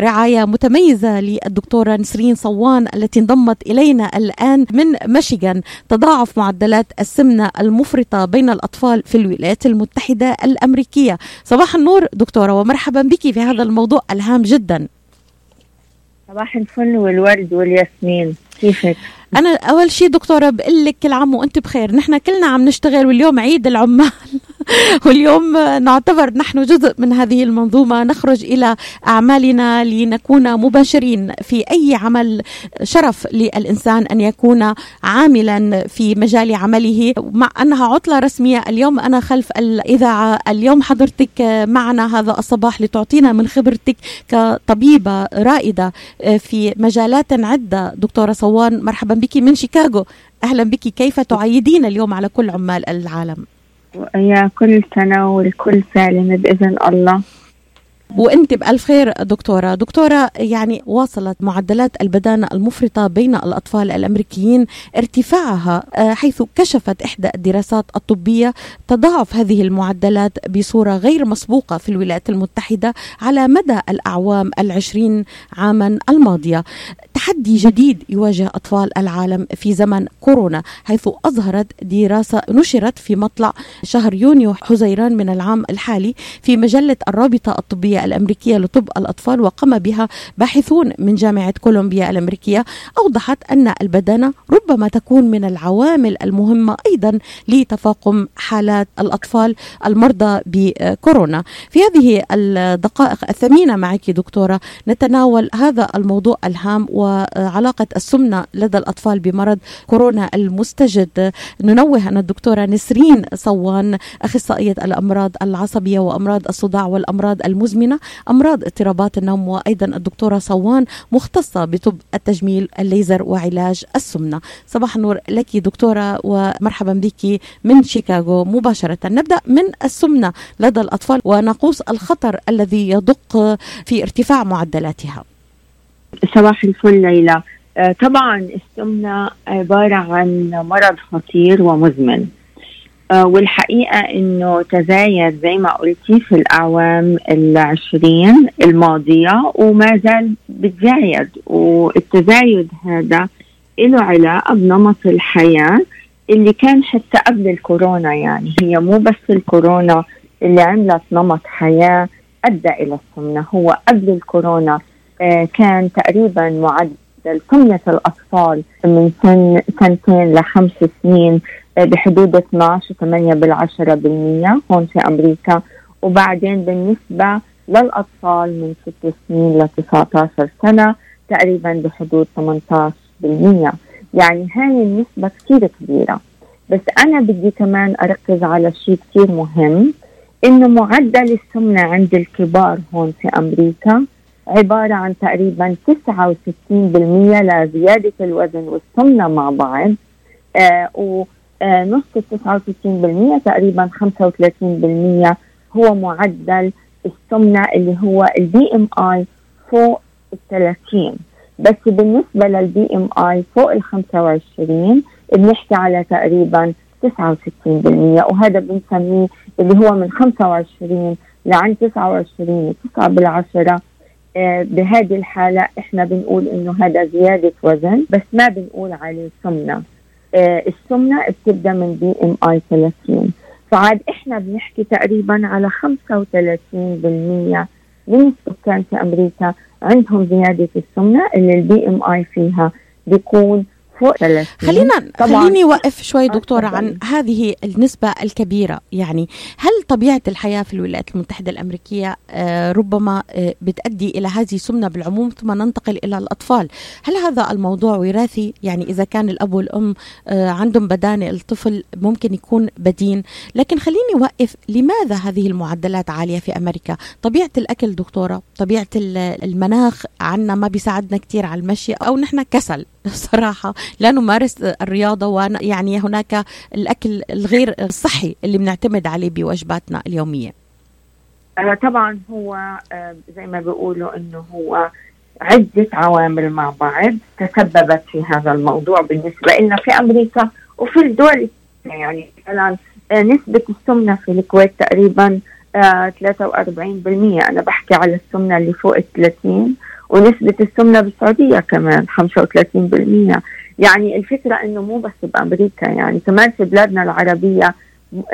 رعاية متميزة للدكتورة نسرين صوان التي انضمت إلينا الآن من ميشيغان تضاعف معدلات السمنة المفرطة بين الأطفال في الولايات المتحدة الأمريكية. صباح النور دكتورة ومرحبا بك في هذا الموضوع الهام جدا. صباح الفل والورد والياسمين. كيفك؟ أنا أول شيء دكتورة بقول لك كل عام وأنت بخير. نحن كلنا عم نشتغل واليوم عيد العمال. واليوم نعتبر نحن جزء من هذه المنظومة. نخرج إلى أعمالنا لنكون مباشرين في أي عمل شرف للإنسان أن يكون عاملا في مجال عمله. مع أنها عطلة رسمية اليوم أنا خلف الإذاعة. اليوم حضرتك معنا هذا الصباح لتعطينا من خبرتك كطبيبة رائدة في مجالات عدة. دكتورة صوان مرحبا بك من شيكاغو. أهلا بك. كيف تعيدين اليوم على كل عمال العالم؟ يا كل سنة والكل سالم بإذن الله. وانت بألف خير دكتورة. دكتورة يعني واصلت معدلات البدانه المفرطة بين الأطفال الأمريكيين ارتفاعها آه، حيث كشفت إحدى الدراسات الطبية تضاعف هذه المعدلات بصورة غير مسبوقة في الولايات المتحدة على مدى الأعوام العشرين عاما الماضية. تحدي جديد يواجه أطفال العالم في زمن كورونا حيث أظهرت دراسة نشرت في مطلع شهر يونيو حزيران من العام الحالي في مجلة الرابطة الطبية الأمريكية لطب الأطفال وقام بها باحثون من جامعة كولومبيا الأمريكية. أوضحت أن البدانة ربما تكون من العوامل المهمة أيضا لتفاقم حالات الأطفال المرضى بكورونا. في هذه الدقائق الثمينة معك دكتورة نتناول هذا الموضوع الهام وعلاقة السمنة لدى الأطفال بمرض كورونا المستجد. ننوه أن الدكتورة نسرين صوان أخصائية الأمراض العصبية وأمراض الصداع والأمراض المزمنة أمراض اضطرابات النوم وأيضا الدكتورة صوان مختصة بطب التجميل الليزر وعلاج السمنة. صباح النور لك دكتورة ومرحبا بك من شيكاغو مباشرة. نبدأ من السمنة لدى الأطفال ونقوص الخطر الذي يدق في ارتفاع معدلاتها. صباح الفل ليلى. آه، طبعا السمنة عبارة عن مرض خطير ومزمن. والحقيقة أنه تزايد زي ما قلتي في الأعوام العشرين الماضية وما زال بتزايد. والتزايد هذا له علاقة بنمط الحياة اللي كان حتى قبل الكورونا يعني هي مو بس الكورونا اللي عملت نمط حياة أدى إلى السمنة هو قبل الكورونا آه، كان تقريبا معدل سمنة الأطفال من سن سنتين لخمس سنين بحدود 12 8 بالعشرة بالمية هون في أمريكا. وبعدين بالنسبة للأطفال من 6 سنين ل 19 سنة تقريبا بحدود 18 بالمية. يعني هاي النسبة كثير كبيرة. بس أنا بدي كمان أركز على شيء كثير مهم إنه معدل السمنة عند الكبار هون في أمريكا عبارة عن تقريبا 69% لزيادة الوزن والسمنة مع بعض. آه آه، نص ال 69% تقريبا 35% هو معدل السمنة اللي هو ال BMI فوق ال 30 بس بالنسبة لل BMI فوق ال 25 بنحكي على تقريبا 69% وهذا بنسميه اللي هو من 25 لعند 29 9 بالعشرة بهذه الحالة إحنا بنقول إنه هذا زيادة وزن بس ما بنقول عليه سمنة. آه، السمنة بتبدأ من BMI 30 فعاد إحنا بنحكي تقريبا على 35% من السكان في أمريكا عندهم زيادة السمنة اللي ال BMI فيها بيكون فوق 30 خلينا خليني وقف شوي دكتورة عن هذه النسبة الكبيرة. يعني هل طبيعة الحياة في الولايات المتحدة الأمريكية آه، ربما آه، بتؤدي إلى هذه السمنة بالعموم ثم ننتقل إلى الأطفال؟ هل هذا الموضوع وراثي؟ يعني إذا كان الأب والأم آه، عندهم بدانة الطفل ممكن يكون بدين. لكن خليني وقف لماذا هذه المعدلات عالية في أمريكا؟ طبيعة الأكل دكتورة طبيعة المناخ عنا ما بيساعدنا كثير على المشي أو نحن كسل؟ صراحة لا نمارس الرياضة ويعني هناك الأكل الغير الصحي اللي بنعتمد عليه بوجباتنا اليومية. آه، طبعا هو آه، زي ما بيقولوا إنه هو عدة عوامل مع بعض تسببت في هذا الموضوع بالنسبة لنا في أمريكا وفي الدول يعني مثلا آه، نسبة السمنة في الكويت تقريبا آه 43% أنا بحكي على السمنة اللي فوق ال 30 ونسبة السمنة بالسعودية كمان 35% يعني الفكرة إنه مو بس بأمريكا يعني كمان في بلادنا العربية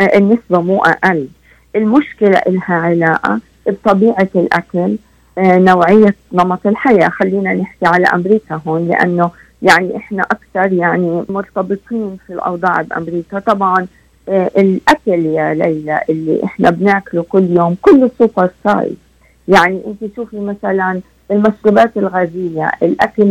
آه، النسبة مو أقل. المشكلة إلها علاقة بطبيعة الأكل آه، نوعية نمط الحياة. خلينا نحكي على أمريكا هون لأنه يعني إحنا أكثر يعني مرتبطين في الأوضاع بأمريكا. طبعا آه، الأكل يا ليلى اللي إحنا بناكله كل يوم كله super size. يعني أنت شوفي مثلا المشروبات الغازية الأكل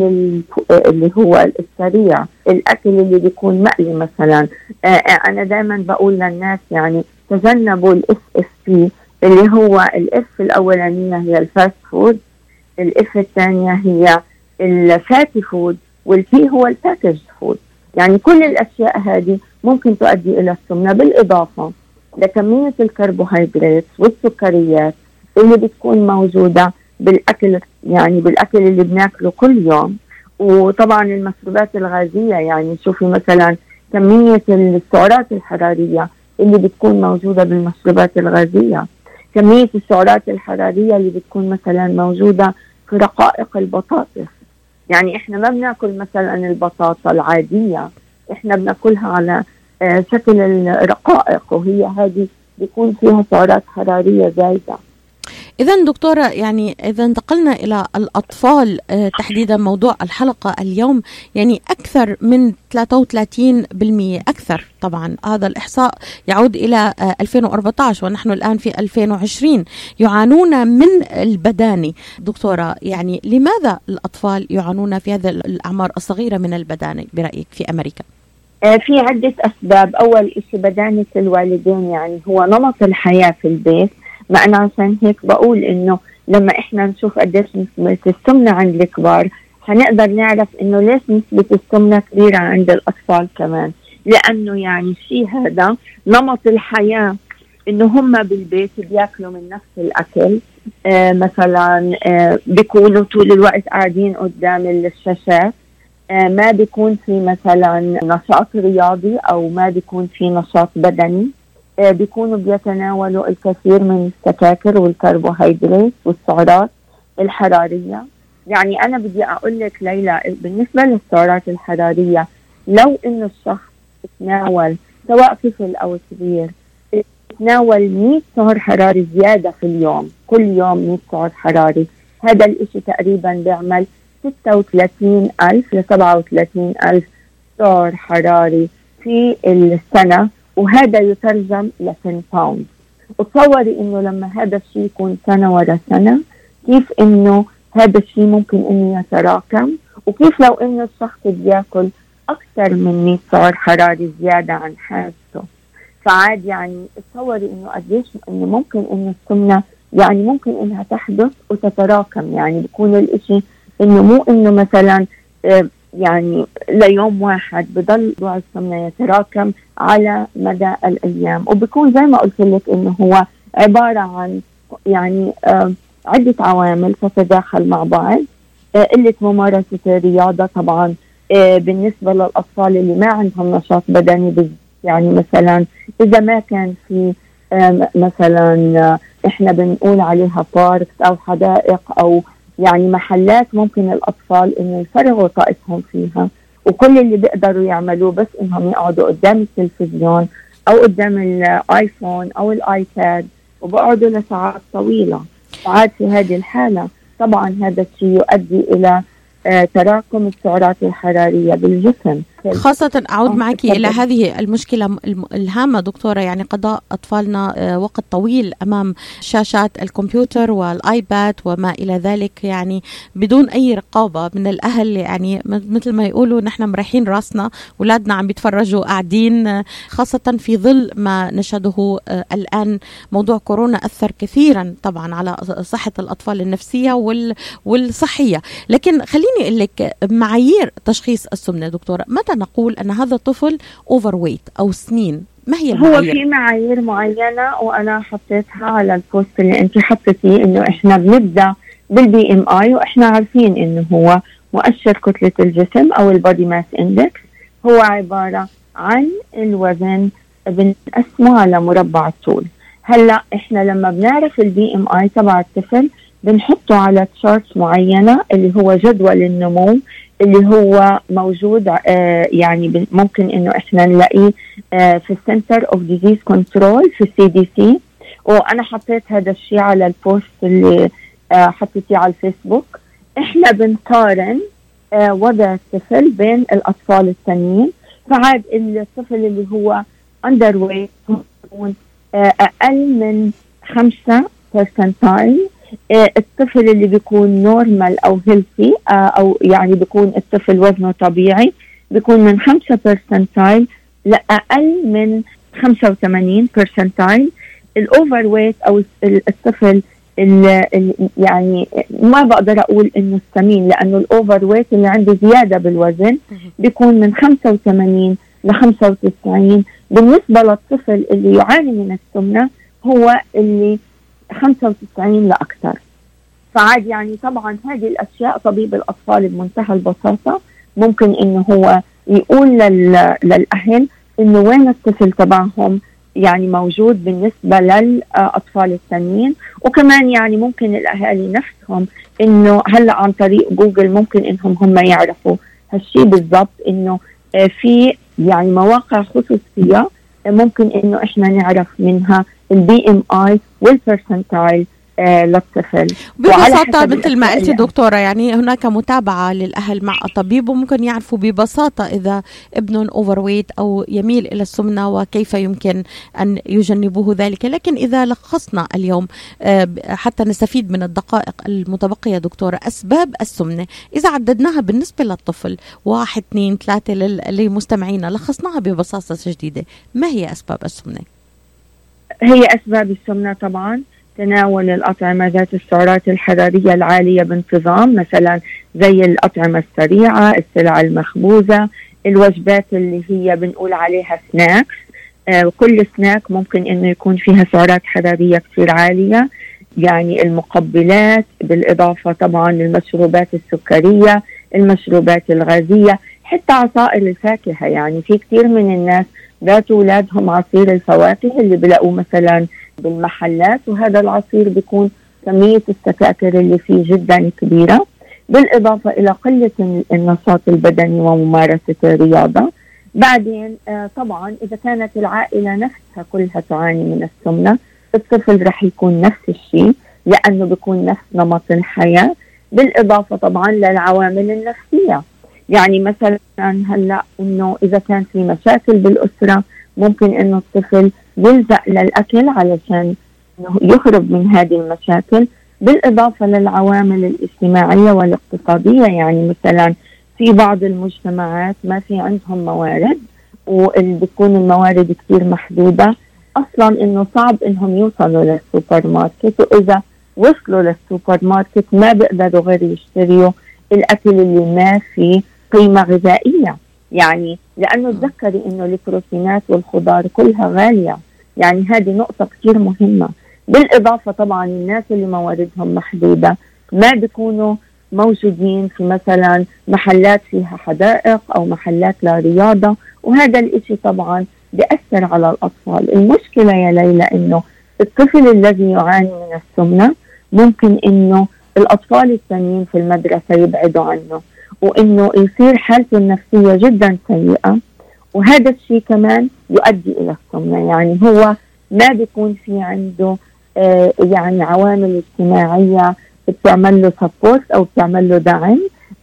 اللي هو السريع الأكل اللي بيكون مقلي مثلا. آه، أنا دائما بقول للناس يعني تجنبوا ال FFB اللي هو ال F الأولانية هي ال fast food ال F الثانية هي ال fatty food وال B هو ال package food. يعني كل الأشياء هذه ممكن تؤدي إلى السمنة بالإضافة لكمية الكربوهيدرات والسكريات اللي بتكون موجودة بالأكل يعني بالأكل اللي بناكله كل يوم. وطبعا المشروبات الغازية يعني شوفي مثلا كمية السعرات الحرارية اللي بتكون موجودة بالمشروبات الغازية. كمية السعرات الحرارية اللي بتكون مثلا موجودة في رقائق البطاطس. يعني إحنا ما بناكل مثلا البطاطا العادية إحنا بناكلها على آه، شكل الرقائق وهي هذه بيكون فيها سعرات حرارية زايدة. إذا دكتورة يعني إذا انتقلنا إلى الأطفال آه، تحديدا موضوع الحلقة اليوم يعني أكثر من 33% أكثر طبعا. هذا الإحصاء يعود إلى 2014 آه، ونحن الآن في 2020 يعانون من البداني. دكتورة يعني لماذا الأطفال يعانون في هذه الأعمار الصغيرة من البداني برأيك في أمريكا؟ آه، في عدة أسباب. أول شيء بدانة الوالدين يعني هو نمط الحياة في البيت. ما أنا عشان هيك بقول إنه لما إحنا نشوف قديش نسبة السمنة عند الكبار حنقدر نعرف إنه ليش نسبة السمنة كبيرة عند الأطفال كمان. لأنه يعني الشيء هذا نمط الحياة إنه هم بالبيت بياكلوا من نفس الأكل. آه مثلا آه بيكونوا طول الوقت قاعدين قدام الشاشات آه ما بيكون في مثلا نشاط رياضي أو ما بيكون في نشاط بدني. بيكونوا بيتناولوا الكثير من السكاكر والكربوهيدرات والسعرات الحرارية. يعني أنا بدي أقول لك ليلى بالنسبة للسعرات الحرارية لو إنه الشخص تناول سواء طفل أو كبير تناول 100 سعر حراري زيادة في اليوم كل يوم 100 سعر حراري هذا الإشي تقريبا بيعمل 36 ألف ل 37 ألف سعر حراري في السنة. وهذا يترجم ل 10 باوند وتصوري إنه لما هذا الشيء يكون سنة ورا سنة كيف إنه هذا الشيء ممكن إنه يتراكم؟ وكيف لو إنه الشخص بياكل أكثر من 100 سعر حراري زيادة عن حاجته؟ فعاد يعني تصوري إنه قديش إنه ممكن إنه السمنة يعني ممكن إنها تحدث وتتراكم. يعني بيكون الإشي إنه مو إنه مثلا آه، يعني ليوم واحد بضل موضوع السمنة يتراكم على مدى الأيام. وبكون زي ما قلت لك إنه هو عبارة عن يعني آه عدة عوامل تتداخل مع بعض. آه قلة ممارسة الرياضة طبعا. آه بالنسبة للأطفال اللي ما عندهم نشاط بدني يعني مثلا إذا ما كان في آه مثلا آه، إحنا بنقول عليها بارك أو حدائق أو يعني محلات ممكن الأطفال إنه يفرغوا طاقتهم فيها وكل اللي بيقدروا يعملوه بس إنهم يقعدوا قدام التلفزيون أو قدام الآيفون أو الآيباد وبقعدوا لساعات طويلة. ساعات في هذه الحالة. طبعا هذا الشيء يؤدي إلى آه، تراكم السعرات الحرارية بالجسم. خاصة أعود معك إلى هذه المشكلة الهامة دكتورة يعني قضاء أطفالنا آه، وقت طويل أمام شاشات الكمبيوتر والآيباد وما إلى ذلك يعني بدون أي رقابة من الأهل يعني مثل ما يقولوا نحن مريحين راسنا أولادنا عم بيتفرجوا قاعدين آه، خاصة في ظل ما نشهده آه، الآن. موضوع كورونا أثر كثيرا طبعا على صحة الأطفال النفسية والصحية. لكن خليني أقول لك معايير تشخيص السمنة دكتورة. متى نقول أن هذا الطفل overweight أو سمين ما هي المعايير؟ هو في معايير معينة وأنا حطيتها على ال post اللي أنت حطيتيه إنه إحنا بنبدأ بال BMI وإحنا عارفين إنه هو مؤشر كتلة الجسم أو ال body mass index هو عبارة عن الوزن بنقسمه على مربع الطول هلأ إحنا لما بنعرف ال BMI تبع الطفل بنحطه على chart معينة اللي هو جدول النمو اللي هو موجود آه يعني ممكن إنه إحنا نلاقيه آه في ال Center of Disease Control في ال CDC وأنا حطيت هذا الشيء على ال post اللي آه حطيتيه على الفيسبوك. إحنا بنقارن وضع الطفل بين الأطفال الثانيين فعاد الطفل اللي هو underweight أقل من خمسة percentile الطفل اللي بيكون normal أو healthy آه، أو يعني بيكون الطفل وزنه طبيعي بيكون من 5 percentile لأقل من 85 percentile ال overweight أو الطفل اللي يعني ما بقدر أقول إنه السمين لأنه ال overweight اللي عنده زيادة بالوزن بيكون من 85 ل 95 بالنسبة للطفل اللي يعاني من السمنة هو اللي 95 لأكثر. فعاد يعني طبعا هذه الأشياء طبيب الأطفال بمنتهى البساطة ممكن إنه هو يقول لل... للأهل إنه وين الطفل تبعهم يعني موجود بالنسبة للأطفال الثانيين وكمان يعني ممكن الأهالي نفسهم إنه هلأ عن طريق جوجل ممكن إنهم هم يعرفوا هالشيء بالضبط إنه في يعني مواقع خصوصية ممكن إنه إحنا نعرف منها ال BMI وال percentile للطفل ببساطة مثل ما قلتي دكتورة يعني هناك متابعة للأهل مع الطبيب وممكن يعرفوا ببساطة إذا ابنهم overweight أو يميل إلى السمنة وكيف يمكن أن يجنبوه ذلك. لكن إذا لخصنا اليوم آه، حتى نستفيد من الدقائق المتبقية دكتورة أسباب السمنة. إذا عددناها بالنسبة للطفل واحد اثنين ثلاثة لمستمعينا لخصناها ببساطة شديدة. ما هي أسباب السمنة؟ هي أسباب السمنة طبعا. تناول الأطعمة ذات السعرات الحرارية العالية بانتظام مثلا زي الأطعمة السريعة السلع المخبوزة الوجبات اللي هي بنقول عليها سناكس آه كل سناك ممكن إنه يكون فيها سعرات حرارية كثير عالية يعني المقبلات بالإضافة طبعا المشروبات السكرية المشروبات الغازية حتى عصائر الفاكهة. يعني في كثير من الناس باتوا أولادهم عصير الفواكه اللي بلاقوه مثلا بالمحلات وهذا العصير بيكون كمية السكاكر اللي فيه جدا كبيرة بالإضافة إلى قلة النشاط البدني وممارسة الرياضة. بعدين آه طبعا إذا كانت العائلة نفسها كلها تعاني من السمنة الطفل رح يكون نفس الشيء لأنه بيكون نفس نمط الحياة بالإضافة طبعا للعوامل النفسية. يعني مثلا هلأ إنه إذا كان في مشاكل بالأسرة ممكن انه الطفل يلجا للأكل علشان يهرب من هذه المشاكل بالإضافة للعوامل الاجتماعية والاقتصادية. يعني مثلا في بعض المجتمعات ما في عندهم موارد وبتكون الموارد كثير محدودة. أصلا إنه صعب إنهم يوصلوا للسوبر ماركت وإذا وصلوا للسوبر ماركت ما بيقدروا غير يشتريوا الأكل اللي ما فيه قيمة غذائية. يعني لأنه تذكري أنه البروتينات والخضار كلها غالية. يعني هذه نقطة كثير مهمة. بالإضافة طبعا الناس اللي مواردهم محدودة ما بيكونوا موجودين في مثلا محلات فيها حدائق أو محلات لرياضة وهذا الإشي طبعا بيأثر على الأطفال. المشكلة يا ليلى أنه الطفل الذي يعاني من السمنة ممكن أنه الأطفال الثانيين في المدرسة يبعدوا عنه. وإنه يصير حالته النفسية جدا سيئة. وهذا الشيء كمان يؤدي إلى السمنه يعني هو ما بيكون في عنده آه يعني عوامل اجتماعية بتعمل له سبورت أو بتعمل له دعم.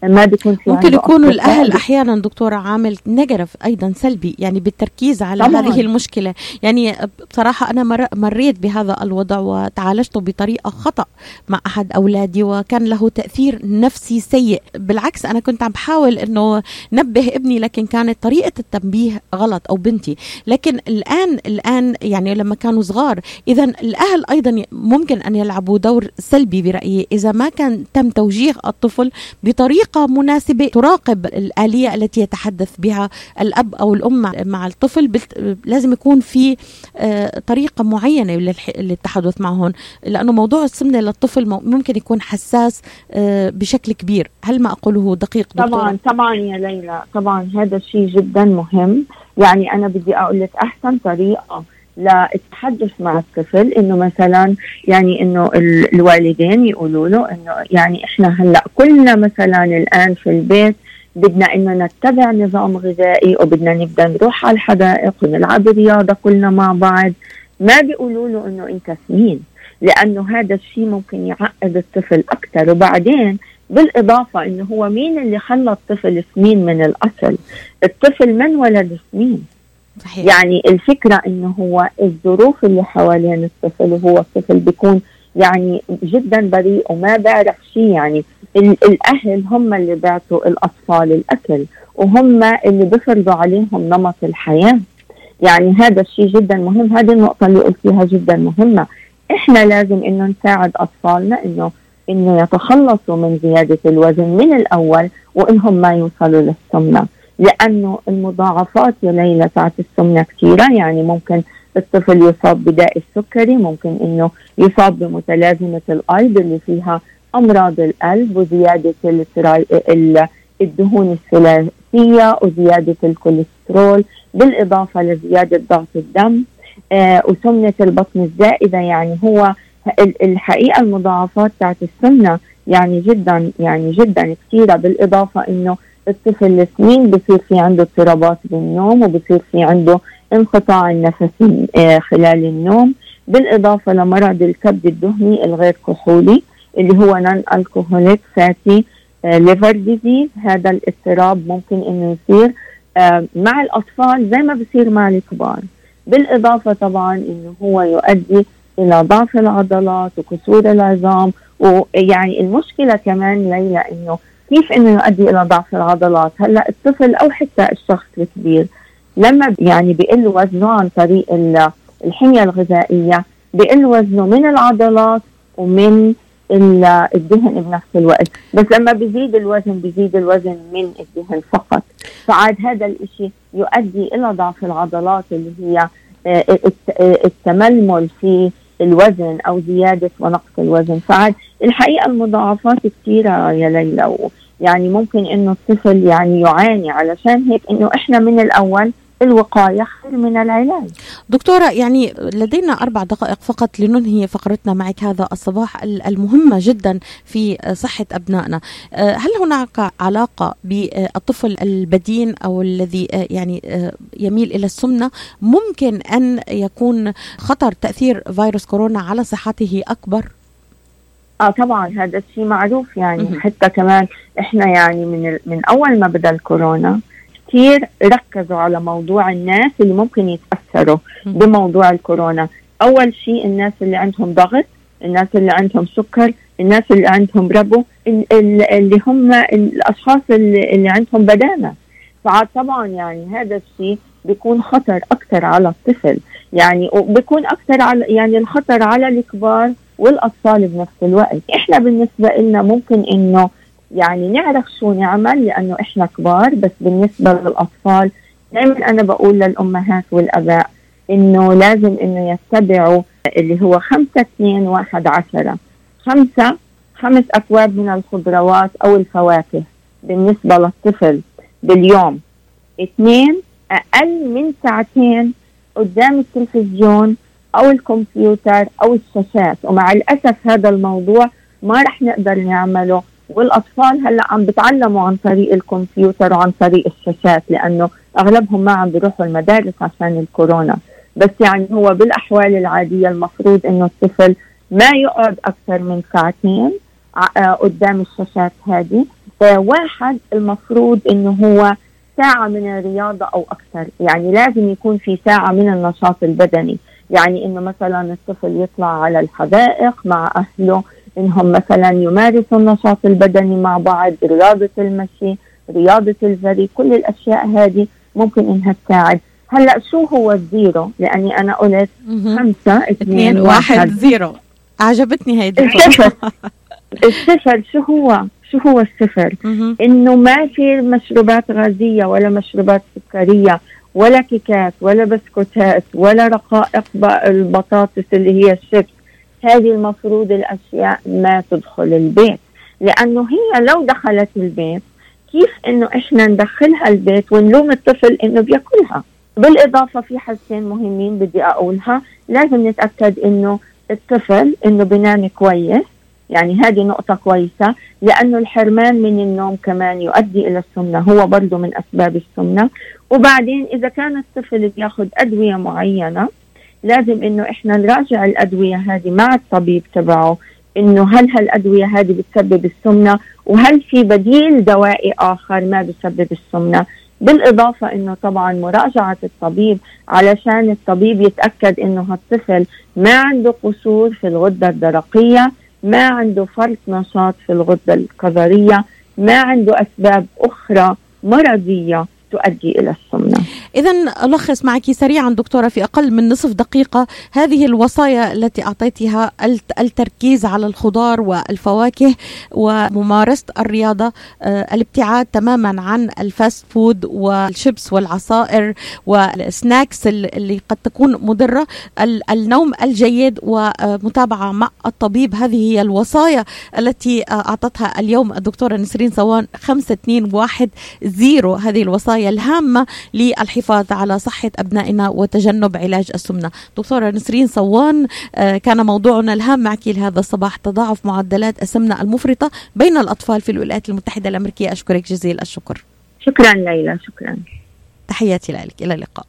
ما بيكون في ممكن يكونوا الأهل أحيانا دكتورة عامل نجرف أيضا سلبي يعني بالتركيز على طبعا. هذه المشكلة. يعني بصراحة أنا مر مريت بهذا الوضع وتعالجته بطريقة خطأ مع أحد أولادي وكان له تأثير نفسي سيء. بالعكس أنا كنت عم بحاول إنه نبه ابني لكن كانت طريقة التنبيه غلط أو بنتي. لكن الآن الآن يعني لما كانوا صغار اذا الأهل أيضا ممكن أن يلعبوا دور سلبي برأيي. إذا ما كان تم توجيه الطفل بطريقة طريقة مناسبة تراقب الآلية التي يتحدث بها الأب أو الأم مع الطفل لازم يكون في آه، طريقة معينة للتحدث معهم لأنه موضوع السمنة للطفل ممكن يكون حساس آه، بشكل كبير. هل ما أقوله دقيق دكتورة؟ طبعا طبعا يا ليلى. طبعا هذا الشيء جدا مهم. يعني أنا بدي أقول لك أحسن طريقة للتحدث مع الطفل إنه مثلا يعني إنه الوالدين يقولوا له إنه يعني إحنا هلأ كلنا مثلا الآن في البيت بدنا إنه نتبع نظام غذائي وبدنا نبدأ نروح على الحدائق ونلعب رياضة كلنا مع بعض. ما بيقولوا له إنه أنت سمين لأنه هذا الشيء ممكن يعقد الطفل أكثر. وبعدين بالإضافة إنه هو مين اللي خلى الطفل سمين من الأصل؟ الطفل من ولد سمين؟ صحيح. يعني الفكرة إنه هو الظروف اللي حوالين الطفل وهو الطفل بيكون يعني جدا بريء وما بيعرف شيء يعني الأهل هم اللي بيعطوا الأطفال الأكل وهم اللي بيفرضوا عليهم نمط الحياة. يعني هذا الشيء جدا مهم. هذه النقطة اللي قلتيها جدا مهمة. إحنا لازم إنه نساعد أطفالنا انه إنه يتخلصوا من زيادة الوزن من الأول وإنهم ما يوصلوا للسمنة. لأنه المضاعفات يا ليلى تاعت السمنة كثيرة يعني ممكن الطفل يصاب بداء السكري ممكن إنه يصاب بمتلازمة الايض اللي فيها أمراض القلب وزيادة الدهون الثلاثية وزيادة الكوليسترول بالإضافة لزيادة ضغط الدم. آه وسمنة البطن الزائدة يعني هو الحقيقة المضاعفات تاعت السمنة يعني جدا يعني جدا كثيرة بالإضافة إنه الطفل السنين بصير في عنده اضطرابات بالنوم وبصير في عنده انقطاع النفسي آه خلال النوم. بالإضافة لمرض الكبد الدهني الغير كحولي اللي هو non-alcoholic fatty liver disease هذا الاضطراب ممكن إنه يصير آه مع الأطفال زي ما بصير مع الكبار. بالإضافة طبعا إنه هو يؤدي إلى ضعف العضلات وكسور العظام ويعني المشكلة كمان ليلى إنه كيف إنه يؤدي إلى ضعف العضلات؟ هلأ الطفل أو حتى الشخص الكبير لما يعني بيقل وزنه عن طريق الحمية الغذائية بيقل وزنه من العضلات ومن الدهن بنفس الوقت. بس لما بيزيد الوزن بيزيد الوزن من الدهن فقط. فعاد هذا الإشي يؤدي إلى ضعف العضلات اللي هي آه، آه، التململ في الوزن أو زيادة ونقص الوزن. فعاد الحقيقة المضاعفات كثيرة يا ليلى يعني ممكن إنه الطفل يعني يعاني علشان هيك إنه إحنا من الأول الوقاية خير من العلاج. دكتورة يعني لدينا أربع دقائق فقط لننهي فقرتنا معك هذا الصباح المهمة جدا في صحة أبنائنا. آه، هل هناك علاقة بالطفل البدين أو الذي آه، يعني آه، يميل إلى السمنة؟ ممكن أن يكون خطر تأثير فيروس كورونا على صحته أكبر؟ آه طبعا هذا الشيء معروف يعني حتى كمان إحنا يعني من من أول ما بدأ الكورونا كثير ركزوا على موضوع الناس اللي ممكن يتأثروا بموضوع الكورونا. أول شيء الناس اللي عندهم ضغط الناس اللي عندهم سكر الناس اللي عندهم ربو اللي هم الأشخاص اللي, عندهم بدانة. فعاد طبعا يعني هذا الشيء بيكون خطر أكثر على الطفل. يعني وبيكون أكثر على يعني الخطر على الكبار والأطفال بنفس الوقت. إحنا بالنسبة لنا ممكن إنه يعني نعرف شو نعمل لأنه إحنا كبار بس بالنسبة للأطفال دائما أنا بقول للأمهات والأباء إنه لازم إنه يتبعوا اللي هو خمسة اثنين واحد عشرة. خمسة خمس أكواب من الخضروات أو الفواكه بالنسبة للطفل باليوم. اثنين أقل من ساعتين قدام التلفزيون أو الكمبيوتر أو الشاشات. ومع الأسف هذا الموضوع ما رح نقدر نعمله والأطفال هلأ عم بتعلموا عن طريق الكمبيوتر وعن طريق الشاشات لأنه أغلبهم ما عم بيروحوا المدارس عشان الكورونا. بس يعني هو بالأحوال العادية المفروض إنه الطفل ما يقعد أكثر من ساعتين آه، قدام الشاشات هذه. واحد المفروض إنه هو ساعة من الرياضة أو أكثر. يعني لازم يكون في ساعة من النشاط البدني. يعني إنه مثلا الطفل يطلع على الحدائق مع أهله إنهم مثلا يمارسوا النشاط البدني مع بعض رياضة المشي رياضة الجري كل الأشياء هذه ممكن إنها تساعد. هلأ شو هو ال zero؟ لأني أنا قلت خمسة اثنين واحد. zero. عجبتني هيدي الصفر. الصفر شو هو؟ شو هو الصفر؟ إنه ما في مشروبات غازية ولا مشروبات سكرية ولا كيكات ولا بسكوتات ولا رقائق البطاطس اللي هي الشيبس هذه المفروض الأشياء ما تدخل البيت. لأنه هي لو دخلت البيت كيف إنه إحنا ندخلها البيت ونلوم الطفل إنه بياكلها؟ بالإضافة في حاجتين مهمين بدي أقولها. لازم نتأكد إنه الطفل إنه بنام كويس. يعني هذه نقطة كويسة. لأنه الحرمان من النوم كمان يؤدي إلى السمنة. هو برضه من أسباب السمنة. وبعدين إذا كان الطفل بياخذ أدوية معينة لازم إنه إحنا نراجع الأدوية هذه مع الطبيب تبعه إنه هل هالأدوية هذه بتسبب السمنة؟ وهل في بديل دوائي آخر ما بسبب السمنة؟ بالإضافة أنه طبعا مراجعة الطبيب علشان الطبيب يتأكد أنه هالطفل ما عنده قصور في الغدة الدرقية ما عنده فرط نشاط في الغدة الكظرية ما عنده أسباب أخرى مرضية تؤدي إلى السمنة. اذا ألخص معك سريعا دكتورة في أقل من نصف دقيقة هذه الوصايا التي أعطيتها التركيز على الخضار والفواكه وممارسة الرياضة آه، الابتعاد تماما عن ال fast food والشيبس والعصائر والسناكس اللي قد تكون مضرة النوم الجيد ومتابعة مع الطبيب هذه هي الوصايا التي أعطتها اليوم الدكتورة نسرين صوان 5 2 1 0 هذه الوصايا الوقاية الهامة للحفاظ على صحة أبنائنا وتجنب علاج السمنة. دكتورة نسرين صوان آه، كان موضوعنا الهام معك لهذا الصباح. تضاعف معدلات السمنة المفرطة بين الأطفال في الولايات المتحدة الأمريكية. أشكرك جزيل الشكر. شكرا ليلى شكرا. تحياتي لك. إلى اللقاء.